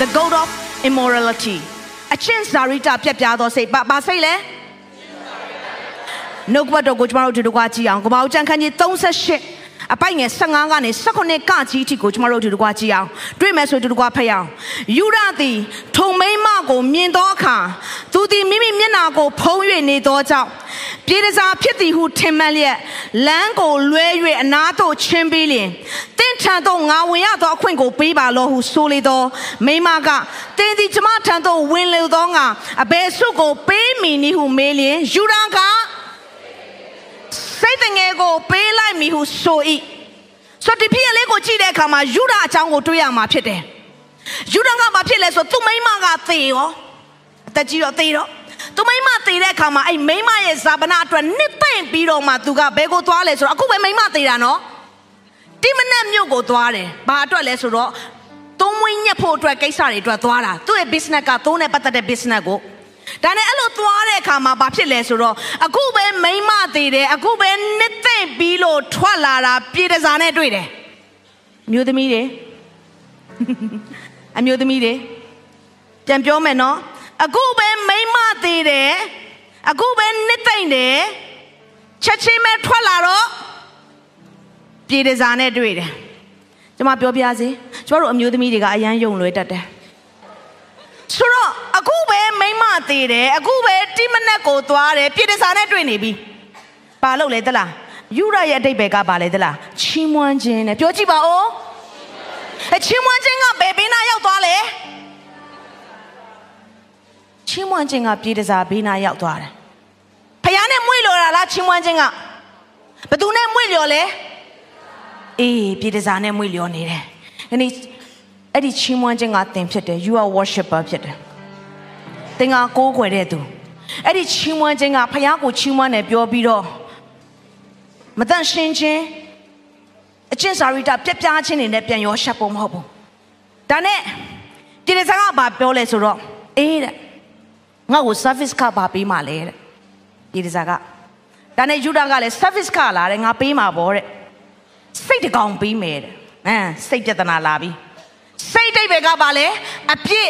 the goat of immorality အချင်းဇာရိတပြက်ပြားသောစိတ်ဘာဘာစိတ်လဲနှုတ်ကပတ်တော်ကိုကျွန်တော်တို့ဒီလိုကကြည့်အောင်ကမ္ဘာဦးကျန်ခန်းကြီး38အပိုက်ငယ်15ကနေ19ကကြီးအထိကိုကျွန်တော်တို့ဒီလိုကကြည့်အောင်တွေ့မယ်ဆိုဒီလိုကဖတ်ရအောင်ယူရသည်ထုံမိမကိုမြင်သောအခါသူသည်မိမိမျက်နာကိုဖုံး၍နေသောကြောင့် ပြေတစားဖြစ်သည်ဟုထင်မှတ်လျက်လမ်းကိုလွဲ၍အနာသို့ချင်းပြီးလျင်တင့်ထံသို့ငါဝင်ရသောအခွင့်ကိုပေးပါလောဟုဆိုလေသောမိမကတင်းသည်ကျမထံသို့ဝင်လေသောငါအဘယ်ဆုကိုပေးမည်နည်းဟုမေးလျင်ယူရကစိတ်တငယ်ကိုပေးလိုက်မည်ဟုဆို၏ဆိုဒီဖြစ်ရလေးကိုကြည့်တဲ့အခါမှာယူရအကြောင်းကိုတွေးရမှာဖြစ်တယ်ယူရကဘာဖြစ်လဲဆိုသူ့မိမကသေရောအသက်ကြီးတော့သေတော့ သူမိမသေတဲ့အခါမှာအဲ့မိမရဲ့ဇာပနာအတွက်နှစ်သိမ့်ပြီးတော့မှသူကဘယ်ကိုသွားလဲဆိုတော့အခုပဲမိမသေတာနော်တိမနက်မြို့ကိုသွားတယ်ဘာအတွက်လဲဆိုတော့သုံးဝင်းညက်ဖို့အတွက်ကိစ္စတွေအတွက်သွားတာသူ့ရဲ့ business ကသုံးနဲ့ပတ်သက်တဲ့ business ကိုဒါနဲ့အဲ့လိုသွားတဲ့အခါမှာဘာဖြစ်လဲဆိုတော့အခုပဲမိမသေးတယ်အခုပဲနှစ်သိမ့်ပြီးလို့ထွက်လာတာပြေတစားနဲ့တွေ့တယ်မျိုးသမီးတွေအမျိုးသမီးတွေပြန်ပြောမယ်နော် အခုပဲမိမသေးတယ်အခုပဲနှစ်သိမ့်တယ်ချက်ချင်းပဲထွက်လာတော့ပြေတစားနဲ့တွေ့တယ်ကျွန်မပြောပြစေကျွန်တော်တို့အမျိုးသမီးတွေကအရန်ယုံလွယ်တတ်တယ်ဆိုတော့အခုပဲမိမသေးတယ်အခုပဲတိမနက်ကိုသွားတယ်ပြေတစားနဲ့တွေ့နေပြီဘာလို့လဲသလားယူရရဲ့အတိတ်ပဲကပါလေသလားချီးမွမ်းခြင်းနဲ့ပြောကြည့်ပါဦးအချီးမွမ်းခြင်းကဘ ချီးမွမ်းခြင်းကပြေးတစားဘေးနာရောက်သွားတယ်ဖယားနဲ့မွေ့လျော်တာလားချီးမွမ်းခြင်းကဘသူနဲ့မွေ့လျော်လဲအေးပြေးတစားနဲ့မွေ့လျော်နေတယ်ဒီနေ့အဲ့ဒီချီးမွမ်းခြင်းကသင်ဖြစ်တယ် you are worshipper ဖြစ်တယ်သင်ကကိုးကွယ်တဲ့သူအဲ့ဒီချီးမွမ်းခြင်းကဖယားကိုချီးမွမ်းတယ်ပြောပြီးတော့မတန့်ရှင်းခြင်းအချင်းစာရိတပြက်ပြားခြင်းတွေနဲ့ပြန်ရောရှက်ဖို့မဟုတ်ဘူးဒါနဲ့ပြေးတစားကဘာပြောလဲဆိုတော့အေးတဲ့ ငါ့ကို service ကပါပေးမှလဲတဲ့ဒီဒီစားကဒါနဲ့ယူဒာကလည်း service ကလာတယ်ငါပေးမှာပေါ့တဲ့စိတ်တကောင်ပေးမယ်တဲ့ဟမ်စိတ်ပြဿနာလာပြီစိတ်တိတ်ပဲကပါလေအပြစ်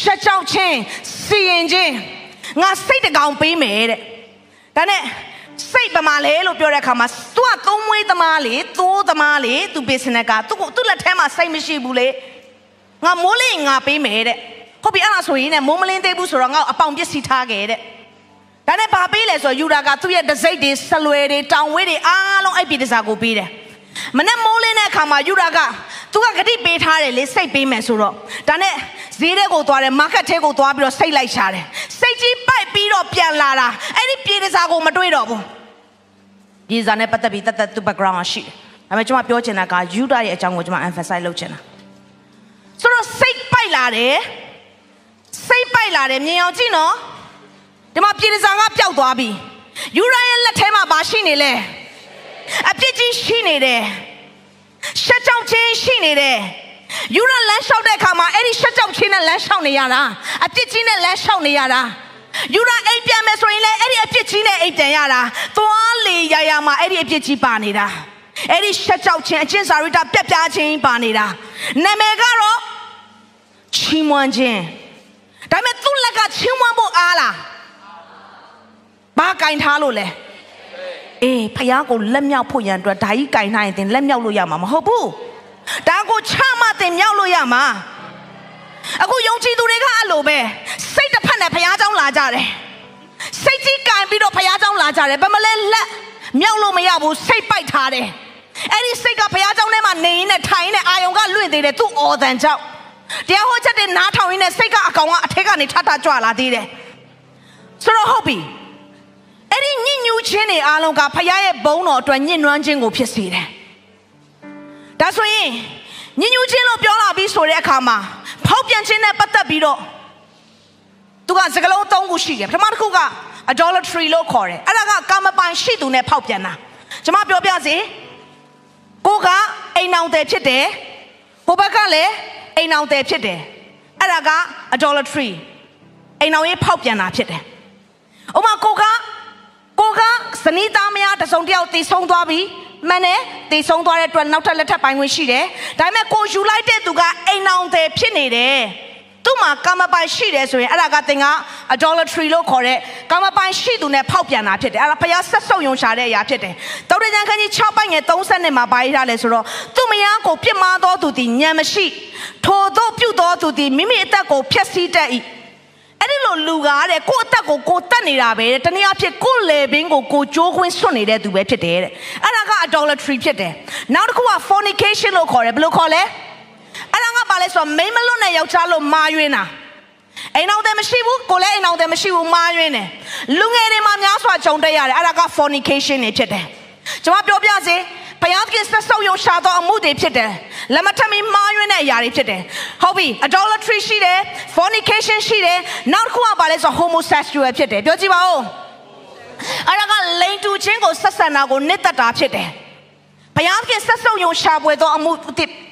ရှက်ကြောက်ခြင်းစီရင်ခြင်းငါစိတ်တကောင်ပေးမယ်တဲ့ဒါနဲ့စိတ်ပမာလေလို့ပြောတဲ့အခါမှာ तू ကသုံးမွေးသမားလေသိုးသမားလေ तू business က तू သူ့လက်ထဲမှာစိတ်မရှိဘူးလေငါမိုးလေးငါပေးမယ်တဲ့ ဟုတ်ပြီအဲ့ဒါဆိုရင်ねမိုးမလင်းသေးဘူးဆိုတော့ငါ့အပေါင်ပစ္စည်းထားခဲ့တဲ့ဒါနဲ့ဘာပေးလဲဆိုတော့ယူတာကသူ့ရဲ့ဒစိတ်တွေဆလွယ်တွေတောင်ဝဲတွေအားလုံးအဲ့ပြည်တစားကိုပေးတယ်မနဲ့မိုးလင်းတဲ့အခါမှာယူတာကသူကဂတိပေးထားတယ်လေစိတ်ပေးမယ်ဆိုတော့ဒါနဲ့ဈေးထဲကိုသွားတယ်မားကတ်ထဲကိုသွားပြီးတော့စိတ်လိုက်ရှာတယ်စိတ်ကြီးပိုက်ပြီးတော့ပြန်လာတာအဲ့ဒီပြည်တစားကိုမတွေ့တော့ဘူးပြည်စားနဲ့ပတ်သက်ပြီးတတ်တတ်သူ background ရှိတယ်ဒါပေမဲ့ကျွန်မပြောချင်တာကယူတာရဲ့အကြောင်းကိုကျွန်မ emphasize လုပ်ချင်တာဆိုတော့စိတ်ပိုက်လာတယ် စိတ်ပိုက်လာတယ်မြင်အောင်ကြည့်နော်ဒီမှာပြည်စားကပျောက်သွားပြီယူရရဲ့လက်ထဲမှာဘာရှိနေလဲအပြစ်ကြီးရှိနေတယ်ရှက်ကြောက်ခြင်းရှိနေတယ်ယူရလမ်းလျှောက်တဲ့အခါမှာအဲ့ဒီရှက်ကြောက်ခြင်းနဲ့လမ်းလျှောက်နေရတာအပြစ်ကြီးနဲ့လမ်းလျှောက်နေရတာယူရအိပ်ပြန်မယ်ဆိုရင်လည်းအဲ့ဒီအပြစ်ကြီးနဲ့အိပ်ပြန်ရတာသွားလေရရမှာအဲ့ဒီအပြစ်ကြီးပါနေတာအဲ့ဒီရှက်ကြောက်ခြင်းအချင်းစာရိတပြက်ပြားခြင်းပါနေတာနာမည်ကတော့ချီးမွမ်းခြင်း ဒါပေမဲ့သူ့လက်ကချင်းဝမ်းဖို့အားလားဘာကင်ထားလို့လဲအေးဖယားကိုလက်မြောက်ဖို့ရန်အတွက်ဓာကြီးကင်ထားရင်သင်လက်မြောက်လို့ရမှာမဟုတ်ဘူးဒါကိုချမှသင်မြောက်လို့ရမှာအခုယုံကြည်သူတွေကအဲ့လိုပဲစိတ်တစ်ဖက်နဲ့ဖယားเจ้าလာကြတယ်စိတ်ကြီးကင်ပြီးတော့ဖယားเจ้าလာကြတယ်ဘာမလဲလက်မြောက်လို့မရဘူးစိတ်ပိုက်ထားတယ်အဲ့ဒီစိတ်ကဖယားเจ้าထဲမှာနေရင်းနဲ့ထိုင်နဲ့အာယုံကလွင့်သေးတယ်သူ့အော်တန်ကြောင့် တရားဟောချက်တွေနားထောင်ရင်းနဲ့စိတ်ကအကောင်ကအထက်ကနေထထကြွလာသေးတယ်ဆိုတော့ဟုတ်ပြီအဲ့ဒီညဉ့်ညူးခြင်းတွေအားလုံးကဖခင်ရဲ့ဘုန်းတော်အတွက်ညှဉ်းနှွမ်းခြင်းကိုဖြစ်စေတယ်ဒါဆိုရင်ညဉ့်ညူးခြင်းလို့ပြောလာပြီးဆိုတဲ့အခါမှာဖဖောက်ပြန်ခြင်းနဲ့ပတ်သက်ပြီးတော့သူကစကလုံး၃ခုရှိတယ်ပထမတစ်ခုက idolatry လို့ခေါ်တယ်အဲ့ဒါကကာမပိုင်ရှိသူနဲ့ဖောက်ပြန်တာကျွန်မပြောပြစီကိုကအိမ်အောင်တယ်ဖြစ်တယ်ဟိုဘက်ကလည်း အိမ်အောင်တယ်ဖြစ်တယ်အဲ့ဒါက idolatry အိမ်အောင်ရေးဖောက်ပြန်တာဖြစ်တယ်ဥပမာကိုကကိုကဇနီးသားမယားတစုံတယောက်တည်ဆုံးသွားပြီမှန်တယ်တည်ဆုံးသွားတဲ့အတွက်နောက်ထပ်လက်ထပ်ပိုင်းဝင်ရှိတယ်ဒါပေမဲ့ကိုယူလိုက်တဲ့သူကအိမ်အောင်တယ်ဖြစ်နေတယ် သူ့မှာကာမပိုင်ရှိတယ်ဆိုရင်အဲ့ဒါကသင်က idolatry လို့ခေါ်တဲ့ကာမပိုင်ရှိသူနဲ့ဖောက်ပြန်တာဖြစ်တယ်အဲ့ဒါဘုရားဆက်ဆုပ်ယုံရှာတဲ့အရာဖြစ်တယ်တောရကျမ်းခန်းကြီး6ပိုင်းငယ်30နဲ့မှာပါရထားလဲဆိုတော့သူ့မယားကိုပြစ်မှားသောသူသည်ညံမရှိထိုသောပြုသောသူသည်မိမိအသက်ကိုဖျက်ဆီးတတ်၏အဲ့ဒီလိုလူကားတဲ့ကိုယ့်အသက်ကိုကိုယ်တတ်နေတာပဲတဲ့တနည်းအားဖြင့်ကိုယ်လေဘင်းကိုကိုကြိုးခွင်းဆွတ်နေတဲ့သူပဲဖြစ်တယ်တဲ့အဲ့ဒါက idolatry ဖြစ်တယ်နောက်တစ်ခုက fornication လို့ခေါ်တယ်ဘယ်လိုခေါ်လဲ အဲ့ဒါကဘာလဲဆိုတော့မိန်းမလွတ်နဲ့ယောက်ျားလို့မာယွင်းတာအိမ်အောင်တယ်မရှိဘူးကိုလည်းအိမ်အောင်တယ်မရှိဘူးမာယွင်းတယ်လူငယ်တွေမှာများစွာကြုံတွေ့ရတယ်အဲ့ဒါက fornication နေဖြစ်တယ်ကျွန်မပြောပြစေဘုရားသခင်ဆက်ဆုပ်ယုံရှာသောအမှုတွေဖြစ်တယ်လက်မထမီမှားယွင်းတဲ့အရာတွေဖြစ်တယ်ဟုတ်ပြီ idolatry ရှိတယ် fornication ရှိတယ်နောက်တစ်ခုကဘာလဲဆိုတော့ homosexual ဖြစ်တယ်ပြောကြည့်ပါဦးအဲ့ဒါကလိန်တူချင်းကိုဆက်ဆံတာကိုနှစ်သက်တာဖြစ်တယ်ဘုရားသခင်ဆက်ဆုပ်ယုံရှာပွေသောအမှု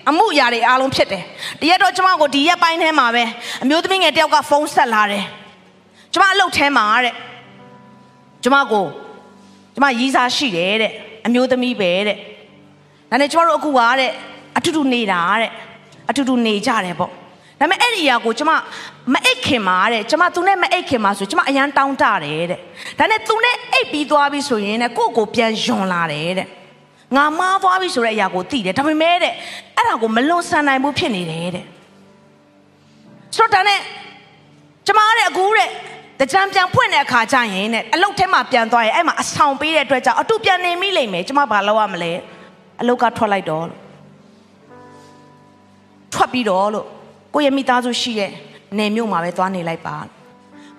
အမှုအရာတွေအားလုံးဖြစ်တယ်တရက်တော့ကျမကိုဒီရက်ပိုင်းထဲမှာပဲအမျိုးသမီးငယ်တယောက်ကဖုန်းဆက်လာတယ်ကျမအလုပ်ထဲမှာတဲ့ကျမကိုကျမရီးစားရှိတယ်တဲ့အမျိုးသမီးပဲတဲ့ဒါနဲ့ကျမတို့အခုကတဲ့အတူတူနေတာတဲ့အတူတူနေကြတယ်ပေါ့ဒါပေမဲ့အဲ့ဒီအရာကိုကျမမအိတ်ခင်မှာတဲ့ကျမသူနဲ့မအိတ်ခင်မှာဆိုကျမအရန်တောင်းတတယ်တဲ့ဒါနဲ့သူနဲ့အိတ်ပြီးသွားပြီဆိုရင်တဲ့ကိုယ့်ကိုပြန်ယွန်လာတယ်တဲ့ ငါမားသွားပြီဆိုတဲ့အရာကိုသိတယ်ဒါပေမဲ့တဲ့အဲ့ဒါကိုမလွန်ဆန်နိုင်ဘူးဖြစ်နေတယ်တဲ့ဆိုတော့ဒါနဲ့ကျမတဲ့အခုတဲ့တကြံပြန်ဖွင့်တဲ့အခါကျရင်တဲ့အလုတ်ထဲမှာပြန်သွားရင်အဲ့မှာအဆောင်ပေးတဲ့အတွက်ကြောင့်အတူပြန်နေမိလိမ့်မယ်ကျမဘာလုပ်ရမလဲအလုတ်ကထွက်လိုက်တော့လို့ထွက်ပြီးတော့လို့ကိုယ့်ရဲ့မိသားစုရှိရဲ့နေမြို့မှာပဲသွားနေလိုက်ပါ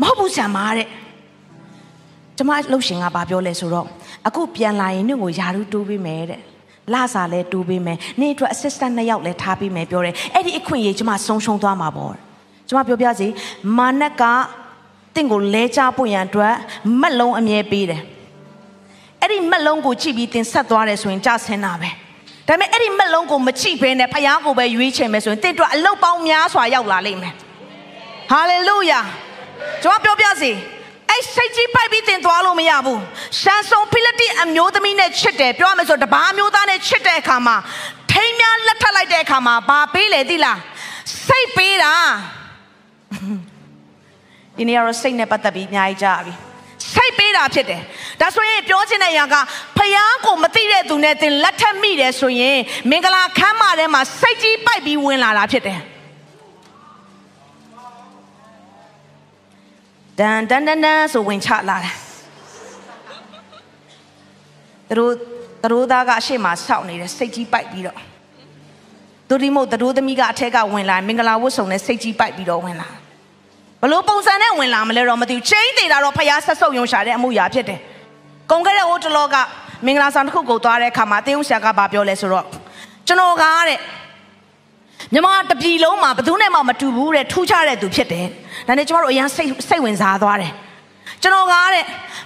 မဟုတ်ဘူးဆံမာတဲ့ကျမလှုပ်ရှင်ကဘာပြောလဲဆိုတော့ အခုပြန်လာရင်ညကိုယာရုတိုးပေးမယ်တဲ့လာစာလဲတိုးပေးမယ်နေ့အတွက် assistant နှစ်ယောက်လဲထားပေးမယ်ပြောတယ်အဲ့ဒီအခွင့်အရေးကျမဆုံးရှုံးသွားမှာပေါ့ကျမပြောပြစီမာနက်ကတင့်ကိုလဲချဖို့ရန်အတွက်မက်လုံးအမြဲပေးတယ်အဲ့ဒီမက်လုံးကိုကြည့်ပြီးတင်ဆက်သွားတယ်ဆိုရင်ကြဆင်းတာပဲဒါပေမဲ့အဲ့ဒီမက်လုံးကိုမကြည့်ဘဲနဲ့ဖယားကိုပဲရွေးချယ်မယ်ဆိုရင်တင့်အတွက်အလုတ်ပေါင်းများစွာရောက်လာလိမ့်မယ်ဟာလေလုယာကျွန်တော်ပြောပြစီအဲ့ စိတ်ကြီးပိုက်ပြီးတင်သွားလို့မရဘူးရှန်ဆုံဖိလတိအမျိုးသမီးနဲ့ချစ်တယ်ပြောရမယ်ဆိုတပားမျိုးသားနဲ့ချစ်တဲ့အခါမှာထိမ်းများလက်ထပ်လိုက်တဲ့အခါမှာဘာပေးလဲသိလားစိတ်ပေးတာဒီနေ့ကတော့စိတ်နဲ့ပတ်သက်ပြီးအများကြီးကြားပြီစိတ်ပေးတာဖြစ်တယ်ဒါဆိုရင်ပြောချင်တဲ့အရာကဖယားကိုမသိတဲ့သူနဲ့တင်လက်ထပ်မိတယ်ဆိုရင်မင်္ဂလာခမ်းမထဲမှာစိတ်ကြီးပိုက်ပြီးဝင်လာတာဖြစ်တယ် ဒန်ဒန်ဒန်ဒန်ဆိုဝင်ချလာတယ်သူတို့သူတို့သားကအရှိမဆောက်နေတယ်စိတ်ကြီးပိုက်ပြီးတော့သူဒီမို့သူတို့သမီးကအထက်ကဝင်လာမင်္ဂလာဝတ်စုံနဲ့စိတ်ကြီးပိုက်ပြီးတော့ဝင်လာဘလို့ပုံစံနဲ့ဝင်လာမလဲတော့မသိဘူးချင်းသေးတာတော့ဖျားဆက်ဆုပ်ယုံရှာတဲ့အမှုရာဖြစ်တယ်ကုံခဲ့တဲ့ဟိုတလောကမင်္ဂလာဆောင်တစ်ခုကိုသွားတဲ့အခါမှာတင်းဦးဆရာကဘာပြောလဲဆိုတော့ကျွန်တော်ကတဲ့ မြမတပြီလုံးမှာဘယ်သူနဲ့မှမတူဘူးတဲ့ထူးခြားတဲ့သူဖြစ်တယ်ဒါနဲ့ကျမတို့အရင်စိတ်စိတ်ဝင်စားသွားတယ်ကျွန်တော်ကတဲ့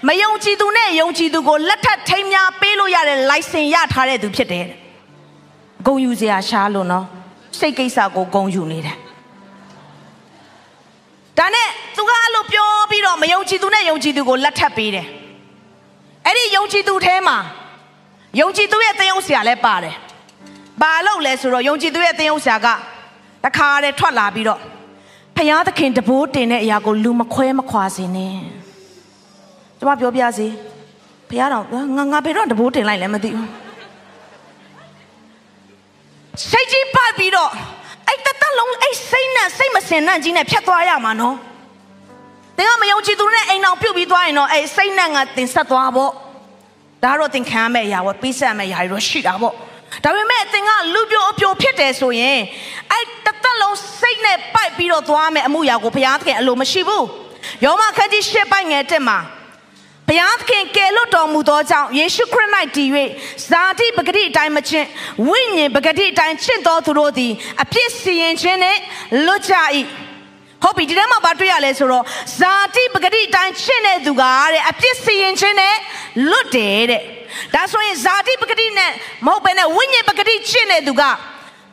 မယုံကြည်သူနဲ့ယုံကြည်သူကိုလက်ထပ်ထိမ်းများပေးလို့ရတဲ့ license ရထားတဲ့သူဖြစ်တယ်ဂုံယူစရာရှားလို့နော်စိတ်ကိစ္စကိုဂုံယူနေတယ်ဒါနဲ့သူကအဲ့လိုပြောပြီးတော့မယုံကြည်သူနဲ့ယုံကြည်သူကိုလက်ထပ်ပေးတယ်အဲ့ဒီယုံကြည်သူထဲမှာယုံကြည်သူရဲ့သင်းအောင်ဆရာလည်းပါတယ် ဘာလို့လဲဆိုတော့ယုံကြည်သူရဲ့သင်းအောင်ဆရာကတခါတည်းထွက်လာပြီးတော့ဖယားသခင်တဘိုးတင်တဲ့အရာကိုလူမခွဲမခွာစေနဲ့ကျွန်မပြောပြစီဖယားတော်ငါငါဘယ်တော့တဘိုးတင်လိုက်လဲမသိဘူးစိတ်ကြီးပတ်ပြီးတော့အဲ့တသက်လုံးအဲ့စိတ်နဲ့စိတ်မစင်နဲ့ကြီးနဲ့ဖြတ်သွားရမှာနော်တင်ကမယုံကြည်သူနဲ့အိမ်အောင်ပြုတ်ပြီးသွားရင်တော့အဲ့စိတ်နဲ့ငါတင်ဆက်သွားပေါ့ဒါတော့တင်ခံရမယ့်အရာပေါ့ပေးဆက်မယ့်အရာတွေတော့ရှိတာပေါ့ ဒါပေမဲ့တင်ကလူပြိုအပြိုဖြစ်တယ်ဆိုရင်အဲ့တသက်လုံးစိတ်နဲ့ပိုက်ပြီးတော့သွားမယ်အမှုရာကိုဘုရားသခင်အလိုမရှိဘူးယောမခန်းကြီး၈ပိုက်ငယ်တက်မှာဘုဘုရားသခင်ကယ်လွတ်တော်မူသောကြောင့်ယေရှုခရစ်၌တည်၍ဇာတိပဂတိအတိုင်းမချင်းဝိညာဉ်ပဂတိအတိုင်းချင့်တော်သူတို့သည်အပြစ်စီရင်ခြင်းနှင့်လွတ်ကြ၏ဟုတ်ပြီဒီထဲမှာဗာတွေ့ရလဲဆိုတော့ဇာတိပဂတိအတိုင်းချင့်တဲ့သူကတဲ့အပြစ်စီရင်ခြင်းနဲ့လွတ်တယ်တဲ့ ဒါဆိုရင်ဇာတိပဂတိနဲ့မဟုတ်ဘဲနဲ့ဝိညာဉ်ပဂတိချင့်တဲ့သူက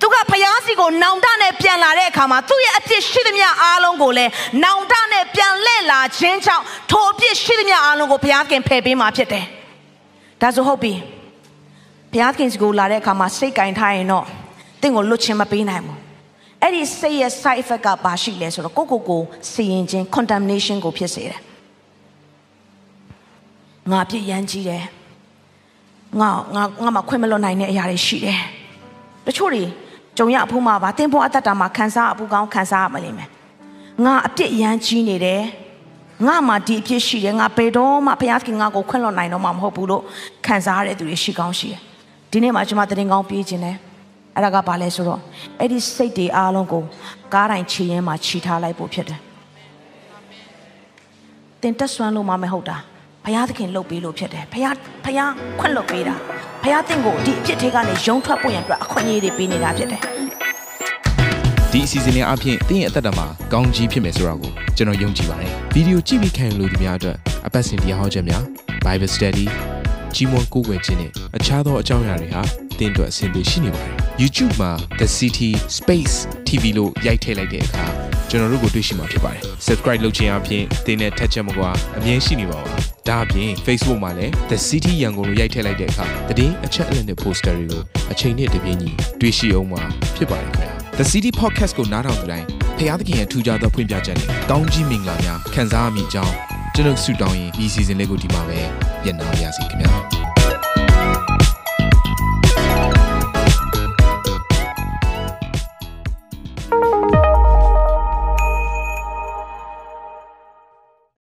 သူကဖျားစီကိုနောင်တနဲ့ပြန်လာတဲ့အခါမှာသူ့ရဲ့အပြစ်ရှိသမျှအားလုံးကိုလည်းနောင်တနဲ့ပြန်လှည့်လာခြင်းကြောင့်ထိုအပြစ်ရှိသမျှအားလုံးကိုဘုရားခင်ဖယ်ပေးမှာဖြစ်တယ်။ဒါဆိုဟုတ်ပြီ။ဘုရားခင်စီကိုလာတဲ့အခါမှာစိတ်ကင်ထားရင်တော့တင့်ကိုလွတ်ခြင်းမပေးနိုင်ဘူး။အဲ့ဒီစိတ်ရဲ့ side effect ကဘာရှိလဲဆိုတော့ကိုကိုကိုစီရင်ခြင်း condemnation ကိုဖြစ်စေတယ်။ငါပြစ်ရမ်းကြီးတယ်။ ငါငါငါမခွင့်မလွတ်နိုင်တဲ့အရာတွေရှိတယ်။တချို့တွေကြုံရအဖို့မှာပါတင်းဖို့အတ္တတာမှာခံစားအပူကောင်းခံစားရမလိမ့်မယ်ငါအပြစ်ရမ်းကြီးနေတယ်ငါမှဒီအဖြစ်ရှိတယ်ငါဘယ်တော့မှဘုရားခင်ငါကိုခွင့်လွှတ်နိုင်တော့မှမဟုတ်ဘူးလို့ခံစားရတဲ့သူတွေရှိကောင်းရှိတယ်ဒီနေ့မှာကျွန်မတရင်ကောင်းပြေးခြင်းတယ်အဲ့ဒါကဘာလဲဆိုတော့အဲ့ဒီစိတ်တွေအားလုံးကိုကားတိုင်းခြေရင်းမှာခြိထားလိုက်ဖို့ဖြစ်တယ်တင်တက်ဆွမ်းလို့မှမဟုတ်တာ ဘုရားသခင်လှုပ်ပေးလို့ဖြစ်တယ်ဘုရားဘုရားခွင့်လွှတ်ပေးတာဘုရားသင်ကိုဒီအဖြစ်တွေကနေရုံထွက်ဖို့ရန်အတွက်အခွင့်အရေးတွေပေးနေတာဖြစ်တယ်ဒီအစီအစဉ်လေးအပြင်တင်းရဲ့အသက်တာမှာကောင်းကြီးဖြစ်မယ်ဆိုတာကိုကျွန်တော်ယုံကြည်ပါတယ်ဗီဒီယိုကြည့်ပြီးခံယူလို့ဒီများအတွက်အပတ်စဉ်တရားဟောခြင်းများ Bible Study ကြီးမွန်ကိုးကွယ်ခြင်းနဲ့အခြားသောအကြောင်းအရာတွေဟာတင်းအတွက်အဆင်ပြေရှိနေပါတယ် YouTube မှာ The City Space TV လို့ရိုက်ထည့်လိုက်တဲ့အခါကျွန်တော်တို့ကိုတွေ့ရှိမှာဖြစ်ပါတယ် Subscribe လုပ်ခြင်းအပြင်တင်းနဲ့ထက်ချက်မကွာအမြင်ရှိနေပါပါ ဒါအပြင် Facebook မှာလည်း The City ရန်ကုန်လို့ရိုက်ထည့်လိုက်တဲ့အခါတည်င်းအချက်အလက်နဲ့ poster တွေကိုအချိန်နဲ့တပြေးညီတွေ့ရှိအောင်မှာဖြစ်ပါတယ်ခင်ဗျာ The City Podcast ကိုနားထောင်ကြတိုင်းဖခင်သခင်ရဲ့ထူကြသောဖွင့်ပြချက်နဲ့ကောင်းကြီးမင်္ဂလာများခံစားရမိကြောင်းကျွန်တော်ဆုတောင်းရင်ဒီ season လေးကိုဒီမှာပဲညံ့နာပါရစေခင်ဗျာ